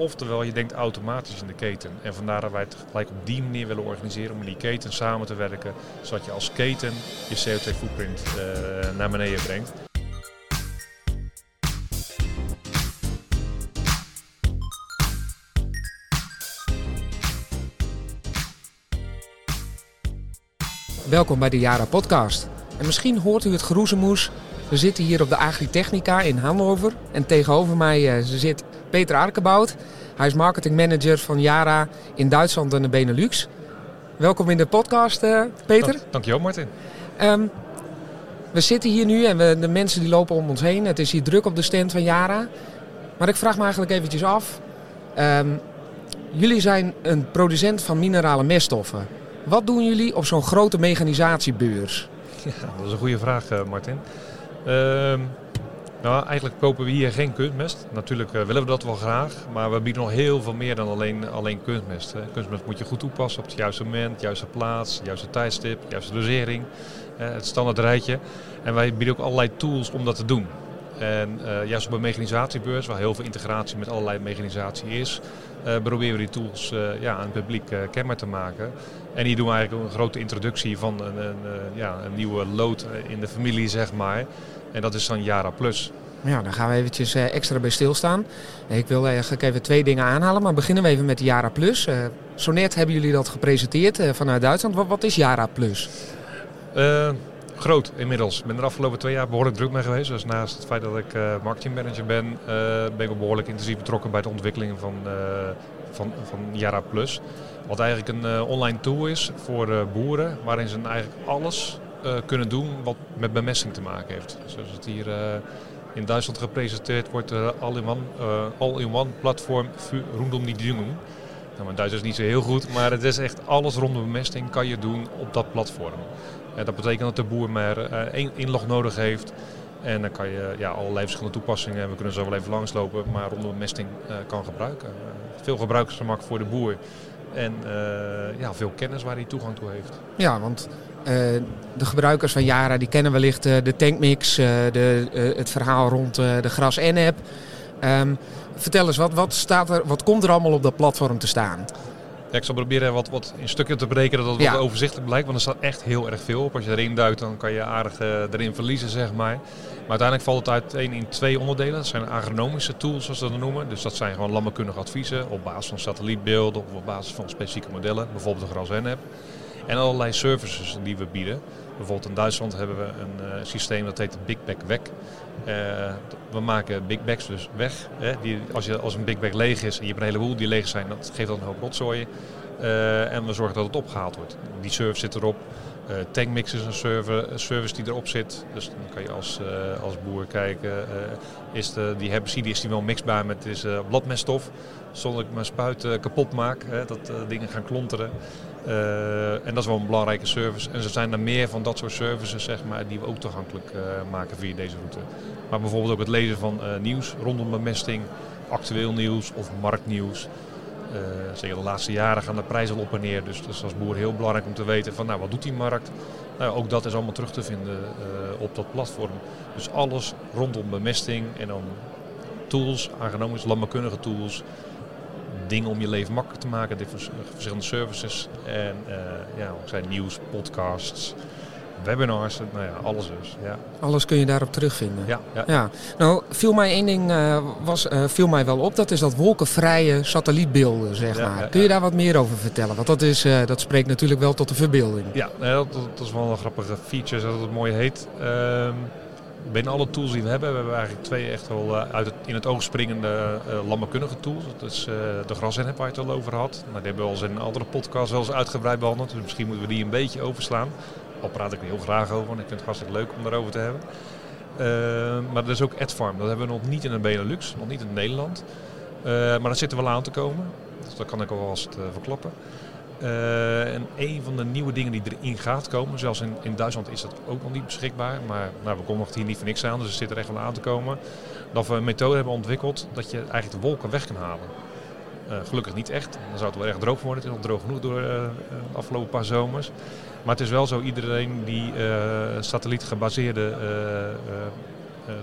Oftewel, je denkt automatisch in de keten. En vandaar dat wij het gelijk op die manier willen organiseren om die keten samen te werken. Zodat je als keten je CO2-footprint uh, naar beneden brengt. Welkom bij de Jara Podcast. En misschien hoort u het geroezemoes. We zitten hier op de Agritechnica in Hannover. En tegenover mij uh, zit Peter Arkenbout. Hij is marketingmanager van Jara in Duitsland en de Benelux. Welkom in de podcast, uh, Peter. Dank, dankjewel, Martin. Um, we zitten hier nu en we, de mensen die lopen om ons heen. Het is hier druk op de stand van Jara. Maar ik vraag me eigenlijk eventjes af. Um, jullie zijn een producent van minerale meststoffen. Wat doen jullie op zo'n grote mechanisatiebeurs? Ja, dat is een goede vraag, uh, Martin. Uh, nou, eigenlijk kopen we hier geen kunstmest. Natuurlijk uh, willen we dat wel graag, maar we bieden nog heel veel meer dan alleen, alleen kunstmest. Kunstmest moet je goed toepassen op het juiste moment, de juiste plaats, de juiste tijdstip, de juiste dosering, het standaard rijtje. En wij bieden ook allerlei tools om dat te doen. En uh, juist op een mechanisatiebeurs, waar heel veel integratie met allerlei mechanisatie is, uh, proberen we die tools uh, ja, aan het publiek kenbaar te maken. En hier doen we eigenlijk een grote introductie van een, een, ja, een nieuwe lood in de familie, zeg maar. En dat is dan Yara Plus. Ja, daar gaan we eventjes extra bij stilstaan. Ik wil eigenlijk even twee dingen aanhalen, maar beginnen we even met de Yara Plus. zo net hebben jullie dat gepresenteerd vanuit Duitsland. Wat, wat is Yara Plus? Groot inmiddels. Ik ben er de afgelopen twee jaar behoorlijk druk mee geweest. Dus naast het feit dat ik uh, marketingmanager ben, uh, ben ik ook behoorlijk intensief betrokken bij de ontwikkeling van, uh, van, van Yara Plus. Wat eigenlijk een online tool is voor boeren, waarin ze eigenlijk alles kunnen doen wat met bemesting te maken heeft. Zoals het hier in Duitsland gepresenteerd wordt, all-in-one all in one platform rondom die dingen. Nou, mijn Duits is niet zo heel goed, maar het is echt alles rondom bemesting kan je doen op dat platform. Ja, dat betekent dat de boer maar uh, één inlog nodig heeft. En dan kan je ja, allerlei verschillende toepassingen, we kunnen zo wel even langslopen, maar rondom mesting uh, kan gebruiken. Veel gebruiksgemak voor de boer. En ja, veel kennis waar hij toegang toe heeft. Ja, want de gebruikers van Yara die kennen wellicht de tankmix, de, het verhaal rond de gras-N-app. Um, vertel eens, wat, wat, staat er, wat komt er allemaal op dat platform te staan? Ja, ik zal proberen wat, wat in stukken te breken, dat het ja. wat overzichtelijk blijkt. Want er staat echt heel erg veel op. Als je erin duikt, dan kan je aardig uh, erin verliezen, zeg maar. Maar uiteindelijk valt het uiteen in twee onderdelen. Dat zijn agronomische tools, zoals we dat noemen. Dus dat zijn gewoon landbouwkundige adviezen op basis van satellietbeelden of op basis van specifieke modellen. Bijvoorbeeld de gras-N-app. En allerlei services die we bieden. Bijvoorbeeld in Duitsland hebben we een uh, systeem dat heet Big Bag Weg. Uh, we maken big bags dus weg. Hè. Die, als, je, als een big bag leeg is en je hebt een heleboel die leeg zijn, dat geeft dan een hoop rotzooi. Uh, en we zorgen dat het opgehaald wordt. Die service zit erop. Uh, tankmix is een server, service die erop zit. Dus dan kan je als, uh, als boer kijken, is de, die herbicide is die wel mixbaar met bladmeststof. Zonder dat ik mijn spuit kapot maak, hè, dat dingen gaan klonteren. En dat is wel een belangrijke service. En er zijn er meer van dat soort services zeg maar, die we ook toegankelijk maken via deze route. Maar bijvoorbeeld ook het lezen van nieuws rondom bemesting, actueel nieuws of marktnieuws. Zeker de laatste jaren gaan de prijzen op en neer. Dus dat is als boer heel belangrijk om te weten van nou, wat doet die markt. Nou, ook dat is allemaal terug te vinden op dat platform. Dus alles rondom bemesting en dan tools, aangenomen landbouwkundige tools dingen om je leven makkelijker te maken. Verschillende services. En uh, ja, zijn nieuws, podcasts, webinars, nou ja, alles dus. Ja. Alles kun je daarop terugvinden. Ja, ja. ja. Nou, viel mij één ding uh, was, uh, viel mij wel op. Dat is dat wolkenvrije satellietbeelden, zeg ja, maar. kun je daar wat meer over vertellen? Want dat, is, uh, dat spreekt natuurlijk wel tot de verbeelding. Ja, dat, dat, is wel een grappige feature, zoals het mooi heet. Um, binnen alle tools die we hebben, we hebben eigenlijk twee echt wel eh, uit het, in het oog springende landbouwkundige tools. Dat is de grasin waar je het al over had. Nou, die hebben we al in een andere podcast wel eens uitgebreid behandeld. Dus misschien moeten we die een beetje overslaan. Al praat ik er heel graag over, want ik vind het hartstikke leuk om daarover te hebben. Uh, maar er is ook AdFarm. Dat hebben we nog niet in de Benelux, nog niet in Nederland. maar dat zit er wel aan te komen. Dus dat kan ik alvast verklappen. Uh, en een van de nieuwe dingen die erin gaat komen, zelfs in, in Duitsland is dat ook nog niet beschikbaar, maar nou, we komen nog hier niet voor niks aan, dus er zit er echt wel aan te komen. Dat we een methode hebben ontwikkeld dat je eigenlijk de wolken weg kan halen. Gelukkig niet echt, dan zou het wel erg droog worden. Het is al droog genoeg door de afgelopen paar zomers. Maar het is wel zo, iedereen die satellietgebaseerde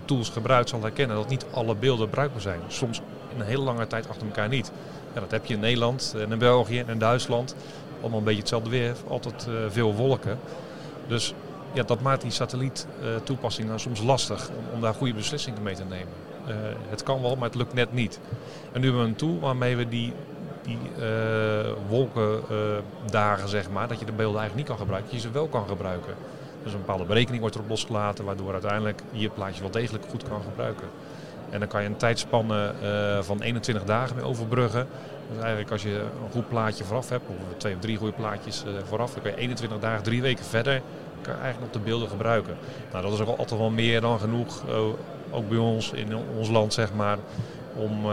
tools gebruikt zal herkennen dat niet alle beelden bruikbaar zijn. Soms een hele lange tijd achter elkaar niet. Ja, dat heb je in Nederland en in België en in Duitsland. Allemaal een beetje hetzelfde weer, altijd veel wolken. Dus ja, dat maakt die satelliettoepassingen soms lastig om, daar goede beslissingen mee te nemen. het kan wel, maar het lukt net niet. En nu hebben we een tool waarmee we die die uh, wolkendagen, zeg maar, dat je de beelden eigenlijk niet kan gebruiken, je ze wel kan gebruiken. Dus een bepaalde berekening wordt erop losgelaten, waardoor uiteindelijk je plaatje wel degelijk goed kan gebruiken. En dan kan je een tijdspanne uh, van 21 dagen mee overbruggen. Dus eigenlijk als je een goed plaatje vooraf hebt, of twee of drie goede plaatjes vooraf, dan kan je 21 dagen, drie weken verder, kan je eigenlijk nog de beelden gebruiken. Nou, dat is ook altijd wel meer dan genoeg, ook bij ons in ons land zeg maar, om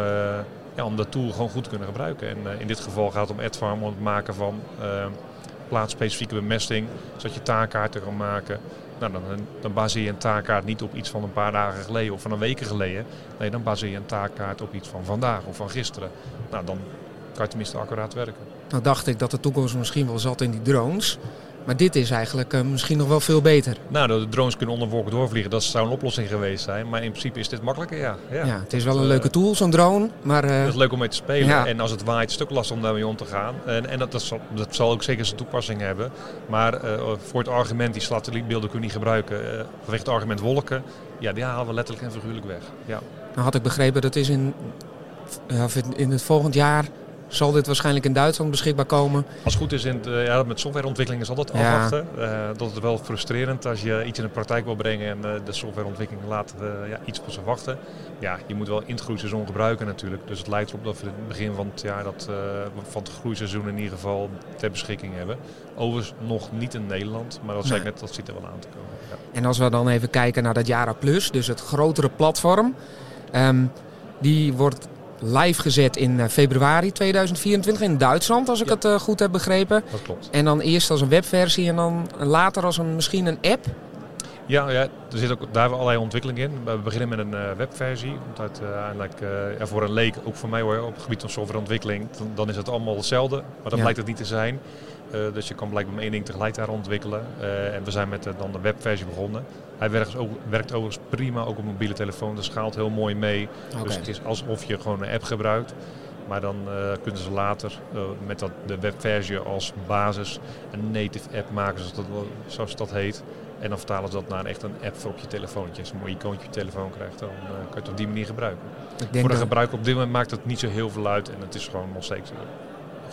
om dat tool gewoon goed te kunnen gebruiken. En uh, in dit geval gaat het om AdFarm, om het maken van uh, plaatsspecifieke bemesting, zodat je taakkaarten kan maken. Nou, dan, dan baseer je een taakkaart niet op iets van een paar dagen geleden of van een weken geleden. Nee, dan baseer je een taakkaart op iets van vandaag of van gisteren. Nou, dan kan je tenminste accuraat werken. Nou dacht ik dat de toekomst misschien wel zat in die drones. Maar dit is eigenlijk uh, misschien nog wel veel beter. Nou, de drones kunnen onder wolken doorvliegen, dat zou een oplossing geweest zijn. Maar in principe is dit makkelijker, ja. Ja, ja het is wel een leuke tool, zo'n drone. Maar, uh, het is leuk om mee te spelen. Ja. En als het waait, is het stuk lastig om daarmee om te gaan. En, en dat, dat, zal, dat zal ook zeker zijn toepassing hebben. Maar voor het argument, die satellietbeelden kunnen niet gebruiken, vanwege het argument wolken, ja, die halen we letterlijk en figuurlijk weg. Ja. Nou had ik begrepen, dat is in, in het volgend jaar zal dit waarschijnlijk in Duitsland beschikbaar komen. Als het goed is, in het, uh, ja, met softwareontwikkeling is altijd afwachten. Uh, dat is wel frustrerend als je iets in de praktijk wil brengen en uh, de softwareontwikkeling laat ja, iets op zich wachten. Ja, je moet wel in het groeiseizoen gebruiken natuurlijk. Dus het lijkt erop dat we het begin van het jaar dat, van het groeiseizoen in ieder geval ter beschikking hebben. Overigens nog niet in Nederland, maar dat, nee. net, dat ziet er wel aan te komen. Ja. En als we dan even kijken naar dat Jara Plus, dus het grotere platform. Um, die wordt live gezet in eh, februari 2024 in Duitsland, als ik het uh, goed heb begrepen. Dat klopt. En dan eerst als een webversie en dan later als een, misschien een app. Ja, ja, er zit ook daar allerlei ontwikkeling in. We beginnen met een uh, webversie. Want uiteindelijk uh, ja, voor een leek, ook voor mij hoor, op het gebied van softwareontwikkeling, dan, dan is het allemaal hetzelfde. Maar dat ja. lijkt het niet te zijn. Uh, dus je kan blijkbaar één ding tegelijk daar ontwikkelen. en we zijn met dan de webversie begonnen. Hij werkt, ook, werkt overigens prima, ook op mobiele telefoon. Dat schaalt heel mooi mee. Okay. Dus het is alsof je gewoon een app gebruikt. Maar dan uh, kunnen ze later uh, met dat, de webversie als basis een native app maken, zoals dat, zoals dat heet. En dan vertalen ze dat naar echt een app voor op je telefoontje. Als je een mooi icoontje op je telefoon krijgt, dan uh, kan je het op die manier gebruiken. Voor de gebruiker op dit moment maakt het niet zo heel veel uit en het is gewoon nog steeds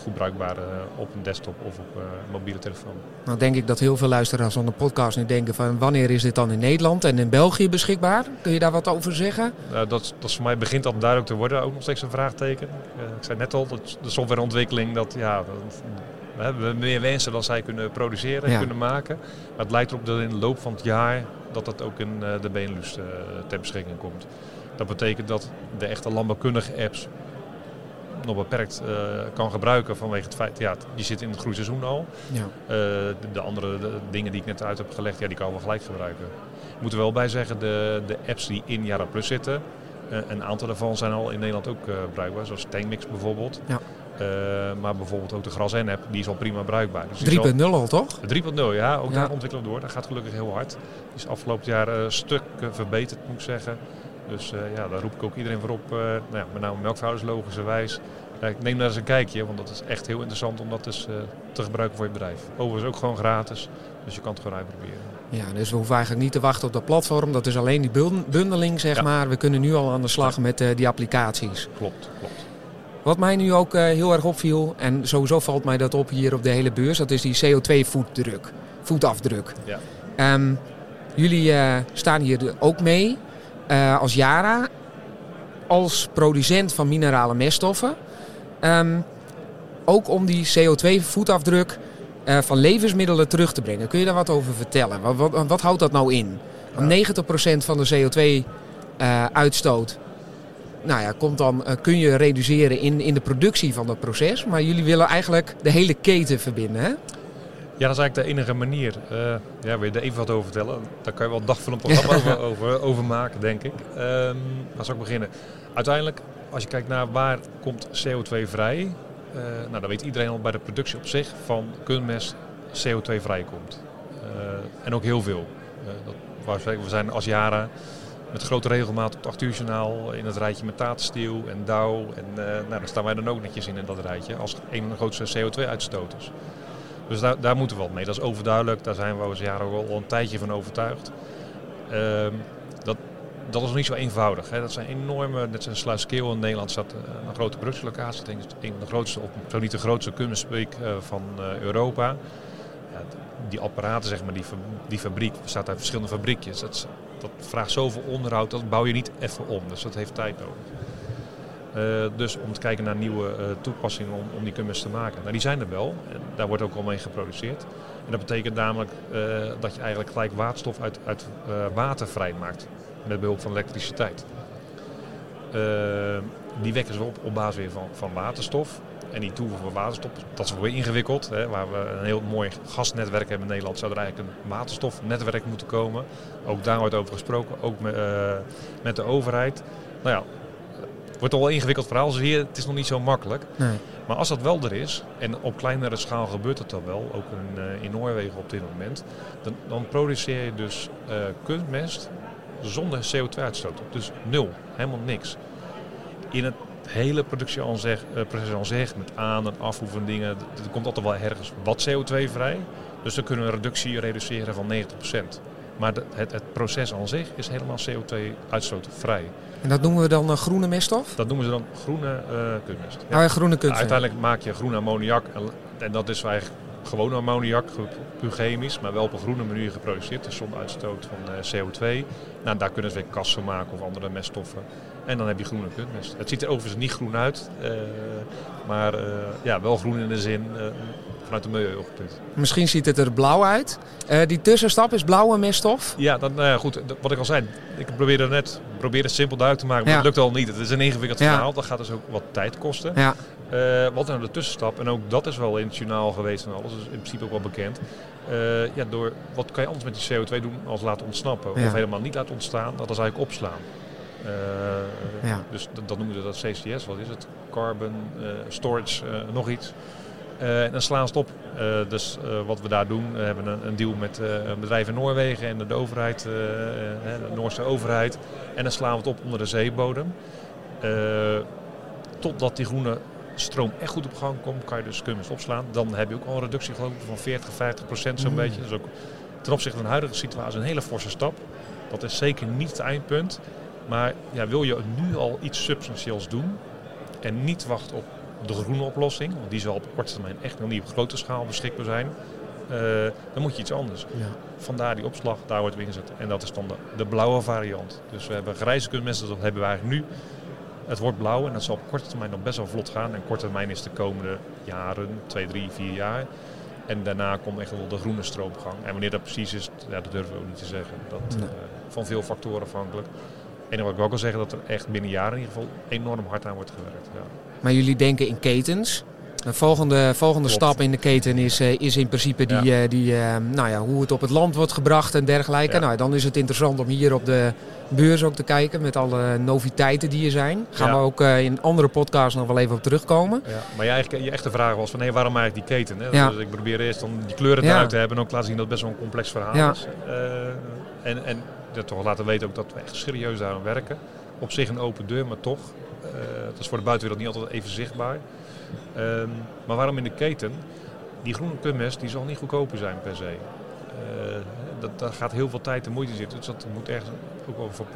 goed bruikbaar uh, op een desktop of op een mobiele telefoon. Nou denk ik dat heel veel luisteraars van de podcast nu denken van wanneer is dit dan in Nederland en in België beschikbaar? Kun je daar wat over zeggen? Uh, dat, dat is voor mij begint dat duidelijk te worden, ook nog steeds een vraagteken. ik zei net al, dat de softwareontwikkeling, dat ja, dat, we hebben meer wensen dan zij kunnen produceren en ja. kunnen maken. Maar het lijkt erop dat in de loop van het jaar dat dat ook in de Benelux ter beschikking komt. Dat betekent dat de echte landbouwkundige apps nog beperkt uh, kan gebruiken vanwege het feit, ja, je zit in het groeiseizoen al. Ja. Uh, de, de, andere de dingen die ik net uit heb gelegd, ja, die kan we gelijk gebruiken. Ik moet er wel bij zeggen, de, de apps die in Jara Plus zitten, uh, een aantal daarvan zijn al in Nederland ook bruikbaar, zoals Tankmix bijvoorbeeld. Ja. maar bijvoorbeeld ook de Gras N app, die is al prima bruikbaar. Dus 3.0 al toch? 3.0 ja, ook ja. daar ontwikkelen we door. Dat gaat gelukkig heel hard. Die is afgelopen jaar een stuk verbeterd moet ik zeggen. Dus uh, ja, daar roep ik ook iedereen voor op. Uh, nou ja, met name melkverhouders logischerwijs. Ik neem daar eens een kijkje, want dat is echt heel interessant om dat dus te gebruiken voor je bedrijf. Overigens ook gewoon gratis, dus je kan het gewoon uitproberen. Ja, dus we hoeven eigenlijk niet te wachten op dat platform. Dat is alleen die bundeling, zeg ja. maar. We kunnen nu al aan de slag met die applicaties. Klopt, klopt. Wat mij nu ook heel erg opviel, en sowieso valt mij dat op hier op de hele beurs, dat is die CO2-voetdruk, voetafdruk. Ja. Um, jullie staan hier ook mee uh, als Yara, als producent van minerale meststoffen, um, ook om die CO2-voetafdruk uh, van levensmiddelen terug te brengen. Kun je daar wat over vertellen? Wat, wat, wat houdt dat nou in? Ja. 90% van de CO2-uitstoot uh, nou ja, komt dan, uh, kun je reduceren in, in de productie van dat proces. Maar jullie willen eigenlijk de hele keten verbinden, hè? Ja, dat is eigenlijk de enige manier. Uh, ja, wil je er even wat over vertellen? Daar kan je wel een dag van een programma over, over, over, maken, denk ik. Um, waar zal ik beginnen? Uiteindelijk, als je kijkt naar waar komt CO2 vrij, uh, nou, dan weet iedereen al bij de productie op zich van kunstmest CO2 vrijkomt. Uh, en ook heel veel. dat, we zijn als jaren met grote regelmaat op het 8 uur journaal in het rijtje met Tatensteel en Dow. En nou, daar staan wij dan ook netjes in in dat rijtje als een van de grootste CO2-uitstoters. Dus daar, daar moeten we wel mee. Dat is overduidelijk. Daar zijn we al jaren al een tijdje van overtuigd. Ehm, dat, dat is nog niet zo eenvoudig. Hè. Dat zijn enorme, net zoals Sluiskeel in Nederland staat eh, een grote productielocatie. Denk een de grootste, of zo niet de grootste kunstweek uh, van uh, Europa. Ja, die apparaten, zeg maar, die, die fabriek bestaat uit verschillende fabriekjes. Dat, dat vraagt zoveel onderhoud, dat bouw je niet even om. Dus dat heeft tijd nodig. Uh, dus om te kijken naar nieuwe uh, toepassingen om, om die kummers te maken. Nou, die zijn er wel. Daar wordt ook al mee geproduceerd. En dat betekent namelijk uh, dat je eigenlijk gelijk waterstof uit, uit water vrijmaakt. Met behulp van elektriciteit. die wekken ze op op basis weer van, van waterstof. En die toevoegen van waterstof, dat is weer ingewikkeld. Hè, waar we een heel mooi gasnetwerk hebben in Nederland, zou er eigenlijk een waterstofnetwerk moeten komen. Ook daar wordt over gesproken, ook met, met de overheid. Nou ja, wordt al wel een ingewikkeld verhaal. Dus hier, het is nog niet zo makkelijk. Nee. Maar als dat wel er is, en op kleinere schaal gebeurt het dan wel, ook in, uh, in Noorwegen op dit moment, dan, dan produceer je dus uh, kunstmest zonder CO2-uitstoot. Dus nul, helemaal niks. In het hele productieproces aan zich, met aan- en afvoer van dingen, er komt altijd wel ergens wat CO2 vrij. Dus dan kunnen we een reductie reduceren van 90%. Maar het, het, proces aan zich is helemaal CO2-uitstootvrij. En dat noemen we dan uh, groene meststof? Dat noemen ze dan groene uh, kunstmest. Ja. Oh ja, groene kunstmest. uiteindelijk maak je groene ammoniak. En, en dat is eigenlijk gewone ammoniak, puur chemisch, maar wel op een groene manier geproduceerd. Dus zonder uitstoot van uh, CO2. Nou, daar kunnen ze weer kassen maken of andere meststoffen. En dan heb je groene kunstmest. Het ziet er overigens niet groen uit, maar ja, wel groen in de zin vanuit de milieuoogpunt. Misschien ziet het er blauw uit. Uh, die tussenstap is blauwe meststof? Ja, dan, nou ja, goed. Wat ik al zei, ik probeer net probeer het simpel duidelijk te maken, maar ja. het lukt al niet. Het is een ingewikkeld verhaal. Dat gaat dus ook wat tijd kosten. Ja. Uh, wat is nou de tussenstap? En ook dat is wel in het journaal geweest en alles. is in principe ook wel bekend. Uh, ja, door, wat kan je anders met die CO2 doen als laten ontsnappen? Ja. Of helemaal niet laten ontstaan? Dat is eigenlijk opslaan. Uh, ja. Dus dat noemen we dat CCS. Wat is het? Carbon Storage, nog iets. Uh, en dan slaan ze het op. Uh, dus uh, wat we daar doen, we hebben een, een deal met een bedrijf in Noorwegen en de overheid, de Noorse overheid. En dan slaan we het op onder de zeebodem. totdat die groene stroom echt goed op gang komt, kan je dus kunstmest opslaan. Dan heb je ook al een reductie geloof ik, van 40, 50 procent zo'n mm. beetje. Dat is ook ten opzichte van de huidige situatie een hele forse stap. Dat is zeker niet het eindpunt. Maar ja, wil je nu al iets substantieels doen en niet wachten op de groene oplossing, want die zal op korte termijn echt nog niet op grote schaal beschikbaar zijn, uh, dan moet je iets anders. Ja. Vandaar die opslag, daar wordt we ingezet. En dat is dan de, de blauwe variant. Dus we hebben grijze kunstmest, dat hebben we eigenlijk nu. Het wordt blauw en dat zal op korte termijn nog best wel vlot gaan. En korte termijn is de komende jaren, twee, drie, vier jaar. En daarna komt echt wel de groene stroomgang. En wanneer dat precies is, ja, dat durven we ook niet te zeggen. Dat nee. uh, van veel factoren afhankelijk. En wat ik ook wil zeggen, dat er echt binnen jaren in ieder geval enorm hard aan wordt gewerkt. Ja. Maar jullie denken in ketens. De volgende, volgende stap in de keten is, uh, is in principe die, ja. uh, die, uh, nou ja, hoe het op het land wordt gebracht en dergelijke. Ja. Nou, dan is het interessant om hier op de beurs ook te kijken met alle noviteiten die er zijn. Gaan ja. we ook in andere podcasts nog wel even op terugkomen. Ja. Maar je, eigenlijk, je echte vraag was van hey, waarom eigenlijk die keten? Hè? Dus ik probeer eerst dan die kleuren eruit te hebben en ook laten zien dat het best wel een complex verhaal is. en, en dat toch laten weten ook dat we echt serieus daaraan werken. Op zich een open deur, maar toch. Uh, dat is voor de buitenwereld niet altijd even zichtbaar. Um, maar waarom in de keten? Die groene kunstmest die zal niet goedkoper zijn per se. Uh, dat, daar gaat heel veel tijd en moeite zitten. Dus dat moet ergens ook wel voor,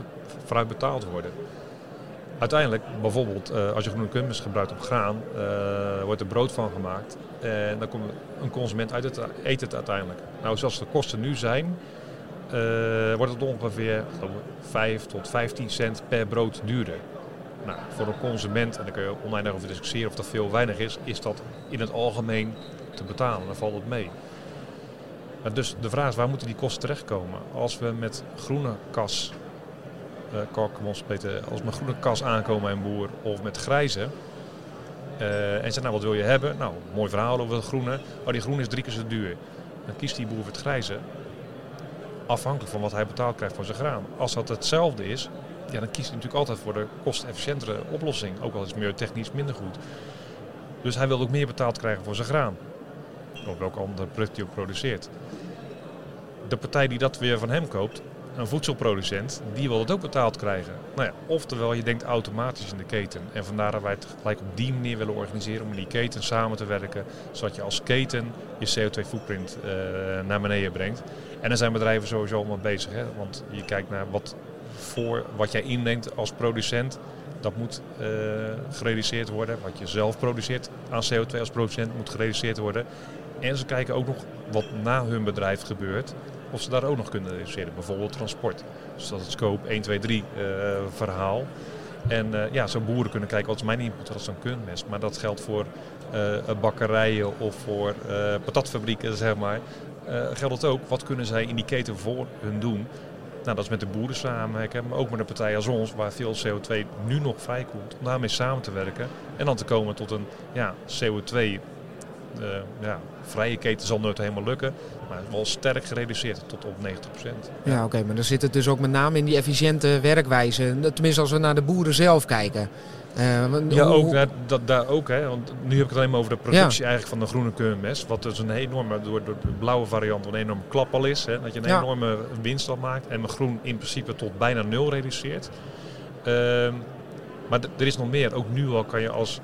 vooruit betaald worden. Uiteindelijk, bijvoorbeeld uh, als je groene kunstmest gebruikt op graan, wordt er brood van gemaakt. En dan komt een consument uit het, eet het uiteindelijk. Nou, zoals de kosten nu zijn, wordt het ongeveer 5 tot 15 cent per brood duurder. Nou, voor een consument, en daar kun je online over discussiëren of dat veel of weinig is, is dat in het algemeen te betalen. Dan valt het mee. Maar dus de vraag is, waar moeten die kosten terechtkomen? Als we met groene kas, uh, als we met groene kas aankomen een boer of met grijze, uh, en zegt nou wat wil je hebben? Nou, mooi verhaal over het groene. Oh, die groene is drie keer zo duur. Dan kiest die boer voor het grijze. Afhankelijk van wat hij betaald krijgt voor zijn graan. Als dat hetzelfde is, ja, dan kiest hij natuurlijk altijd voor de kostefficiëntere oplossing. Ook al is het milieutechnisch minder goed. Dus hij wil ook meer betaald krijgen voor zijn graan. Of welke andere product hij ook produceert. De partij die dat weer van hem koopt, een voedselproducent, die wil het ook betaald krijgen. Nou ja, oftewel, je denkt automatisch in de keten. En vandaar dat wij het gelijk op die manier willen organiseren om in die keten samen te werken, zodat je als keten je CO2-footprint uh, naar beneden brengt. En daar zijn bedrijven sowieso allemaal bezig. Hè? Want je kijkt naar wat, voor, wat jij inneemt als producent, dat moet uh, gereduceerd worden. Wat je zelf produceert aan CO2 als producent moet gereduceerd worden. En ze kijken ook nog wat na hun bedrijf gebeurt of ze daar ook nog kunnen reduceren. Bijvoorbeeld transport. Dus dat is het scope 1, 2, 3 uh, verhaal. En uh, ja, zo boeren kunnen kijken wat is mijn input als een kunstmest. Maar dat geldt voor uh, bakkerijen of voor patatfabrieken, zeg maar. geldt het ook, wat kunnen zij in die keten voor hun doen? Nou, dat is met de boeren samenwerken, maar ook met een partij als ons, waar veel CO2 nu nog vrijkomt, om daarmee samen te werken en dan te komen tot een ja, CO2 uh, ja, vrije keten zal nooit helemaal lukken. Maar wel sterk gereduceerd tot op 90%. Ja, oké, maar dan zit het dus ook met name in die efficiënte werkwijze. Tenminste, als we naar de boeren zelf kijken. Uh, ja, ook, daar, dat, daar ook. Hè, want nu heb ik het alleen maar over de productie eigenlijk van de groene keurmes. Wat dus een enorme, door, door de blauwe variant, een enorme klap al is. Hè, dat je een ja. enorme winst al maakt. En mijn groen in principe tot bijna nul reduceert. Uh, maar er is nog meer. Ook nu al kan je als,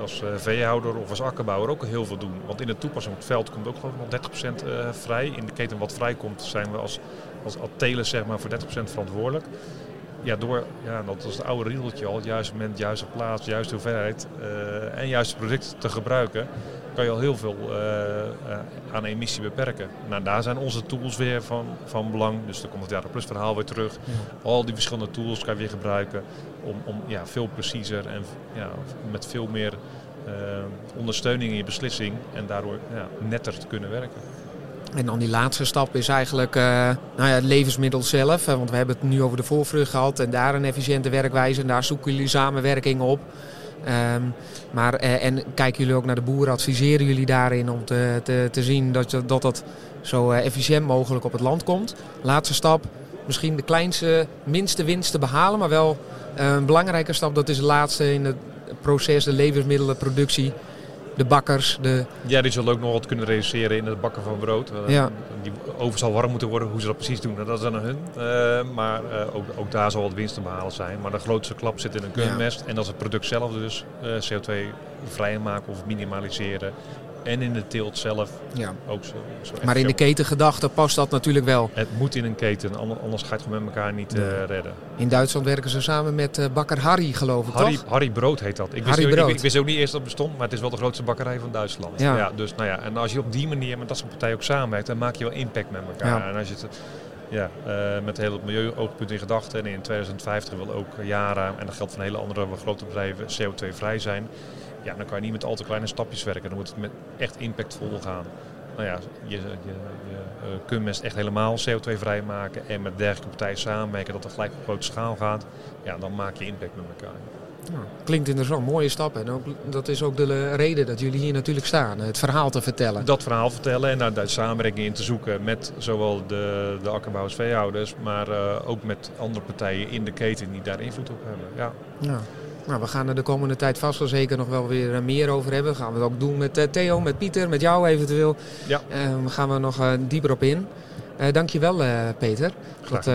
als, uh, veehouder of als akkerbouwer ook heel veel doen. Want in de toepassing op het veld komt ook gewoon nog 30% uh, vrij. In de keten wat vrijkomt zijn we als, als, als teler zeg maar, voor 30% verantwoordelijk. Ja, door, ja, dat is het oude riedeltje al, het juiste moment, juiste plaats, juiste hoeveelheid uh, en juiste product te gebruiken kan je al heel veel uh, uh, aan emissie beperken. Nou, daar zijn onze tools weer van, van belang. Dus dan komt het Jaren Plus verhaal weer terug. Ja. Al die verschillende tools kan je weer gebruiken om, om ja, veel preciezer en ja, met veel meer uh, ondersteuning in je beslissing en daardoor ja, netter te kunnen werken. En dan die laatste stap is eigenlijk uh, nou ja, het levensmiddel zelf. Want we hebben het nu over de voorvrucht gehad en daar een efficiënte werkwijze. En daar zoeken jullie samenwerking op. Um, maar, eh, en kijken jullie ook naar de boeren, adviseren jullie daarin om te, te, te zien dat, dat dat zo uh, efficiënt mogelijk op het land komt. Laatste stap, misschien de kleinste, minste winst te behalen, maar wel uh, een belangrijke stap, dat is de laatste in het proces, de levensmiddelenproductie de bakkers. De... Ja, die zullen ook nog wat kunnen reduceren in het bakken van brood. Ja. Die oven zal warm moeten worden. Hoe ze dat precies doen, dat is aan hun. Uh, maar uh, ook, ook, daar zal wat winst te behalen zijn. Maar de grootste klap zit in een kunstmest. Ja. En dat is het product zelf dus uh, CO2 vrij maken of minimaliseren en in de teelt zelf ja. ook zo. zo maar in de ketengedachte past dat natuurlijk wel. Het moet in een keten, anders ga je het met elkaar niet nee. uh, redden. In Duitsland werken ze samen met uh, bakker Harry, geloof ik, Harry, toch? Harry Brood heet dat. Ik wist, ook, ik, ik wist, ook niet eerst dat het bestond, maar het is wel de grootste bakkerij van Duitsland. Ja. ja. dus, nou ja, en als je op die manier met dat soort partijen ook samenwerkt, dan maak je wel impact met elkaar. Ja. En als je het ja, uh, met heel het milieu-oogpunt in gedachten. En in 2050 wil ook Yara, en dat geldt voor hele andere grote bedrijven, CO2-vrij zijn ja, dan kan je niet met al te kleine stapjes werken. Dan moet het met echt impactvol gaan. Nou ja, je, je, je uh, kunstmest echt helemaal CO2-vrij maken en met dergelijke partijen samenwerken dat het gelijk op grote schaal gaat. Ja, dan maak je impact met elkaar. Ja, klinkt interessant, mooie stap. En ook, dat is ook de reden dat jullie hier natuurlijk staan, het verhaal te vertellen. Dat verhaal vertellen en daar samenwerking in te zoeken met zowel de, de akkerbouwers, veehouders, maar uh, ook met andere partijen in de keten die daar invloed op hebben. Ja. ja. Nou, we gaan er de komende tijd vast wel zeker nog wel weer meer over hebben. Gaan we het ook doen met uh, Theo, met Pieter, met jou eventueel. Ja. Uh, gaan we nog uh, dieper op in. Uh, dankjewel Peter. Dat,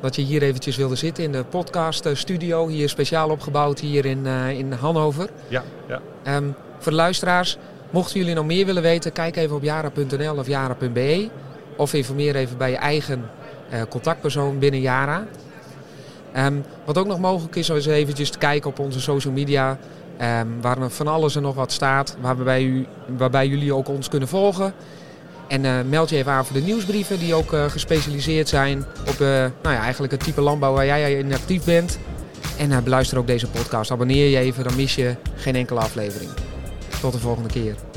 dat je hier eventjes wilde zitten in de podcast studio. Hier speciaal opgebouwd hier in, in Hannover. Ja, ja. Um, voor de luisteraars, mochten jullie nog meer willen weten, kijk even op jara.nl of jara.be. Of informeer even bij je eigen contactpersoon binnen Jara. Um, wat ook nog mogelijk is, is eventjes te kijken op onze social media. Um, waar van alles en nog wat staat. Waarbij, u, waarbij jullie ook ons kunnen volgen. En uh, meld je even aan voor de nieuwsbrieven die ook uh, gespecialiseerd zijn op uh, nou ja, eigenlijk het type landbouw waar jij in actief bent. En beluister ook deze podcast. Abonneer je even, dan mis je geen enkele aflevering. Tot de volgende keer.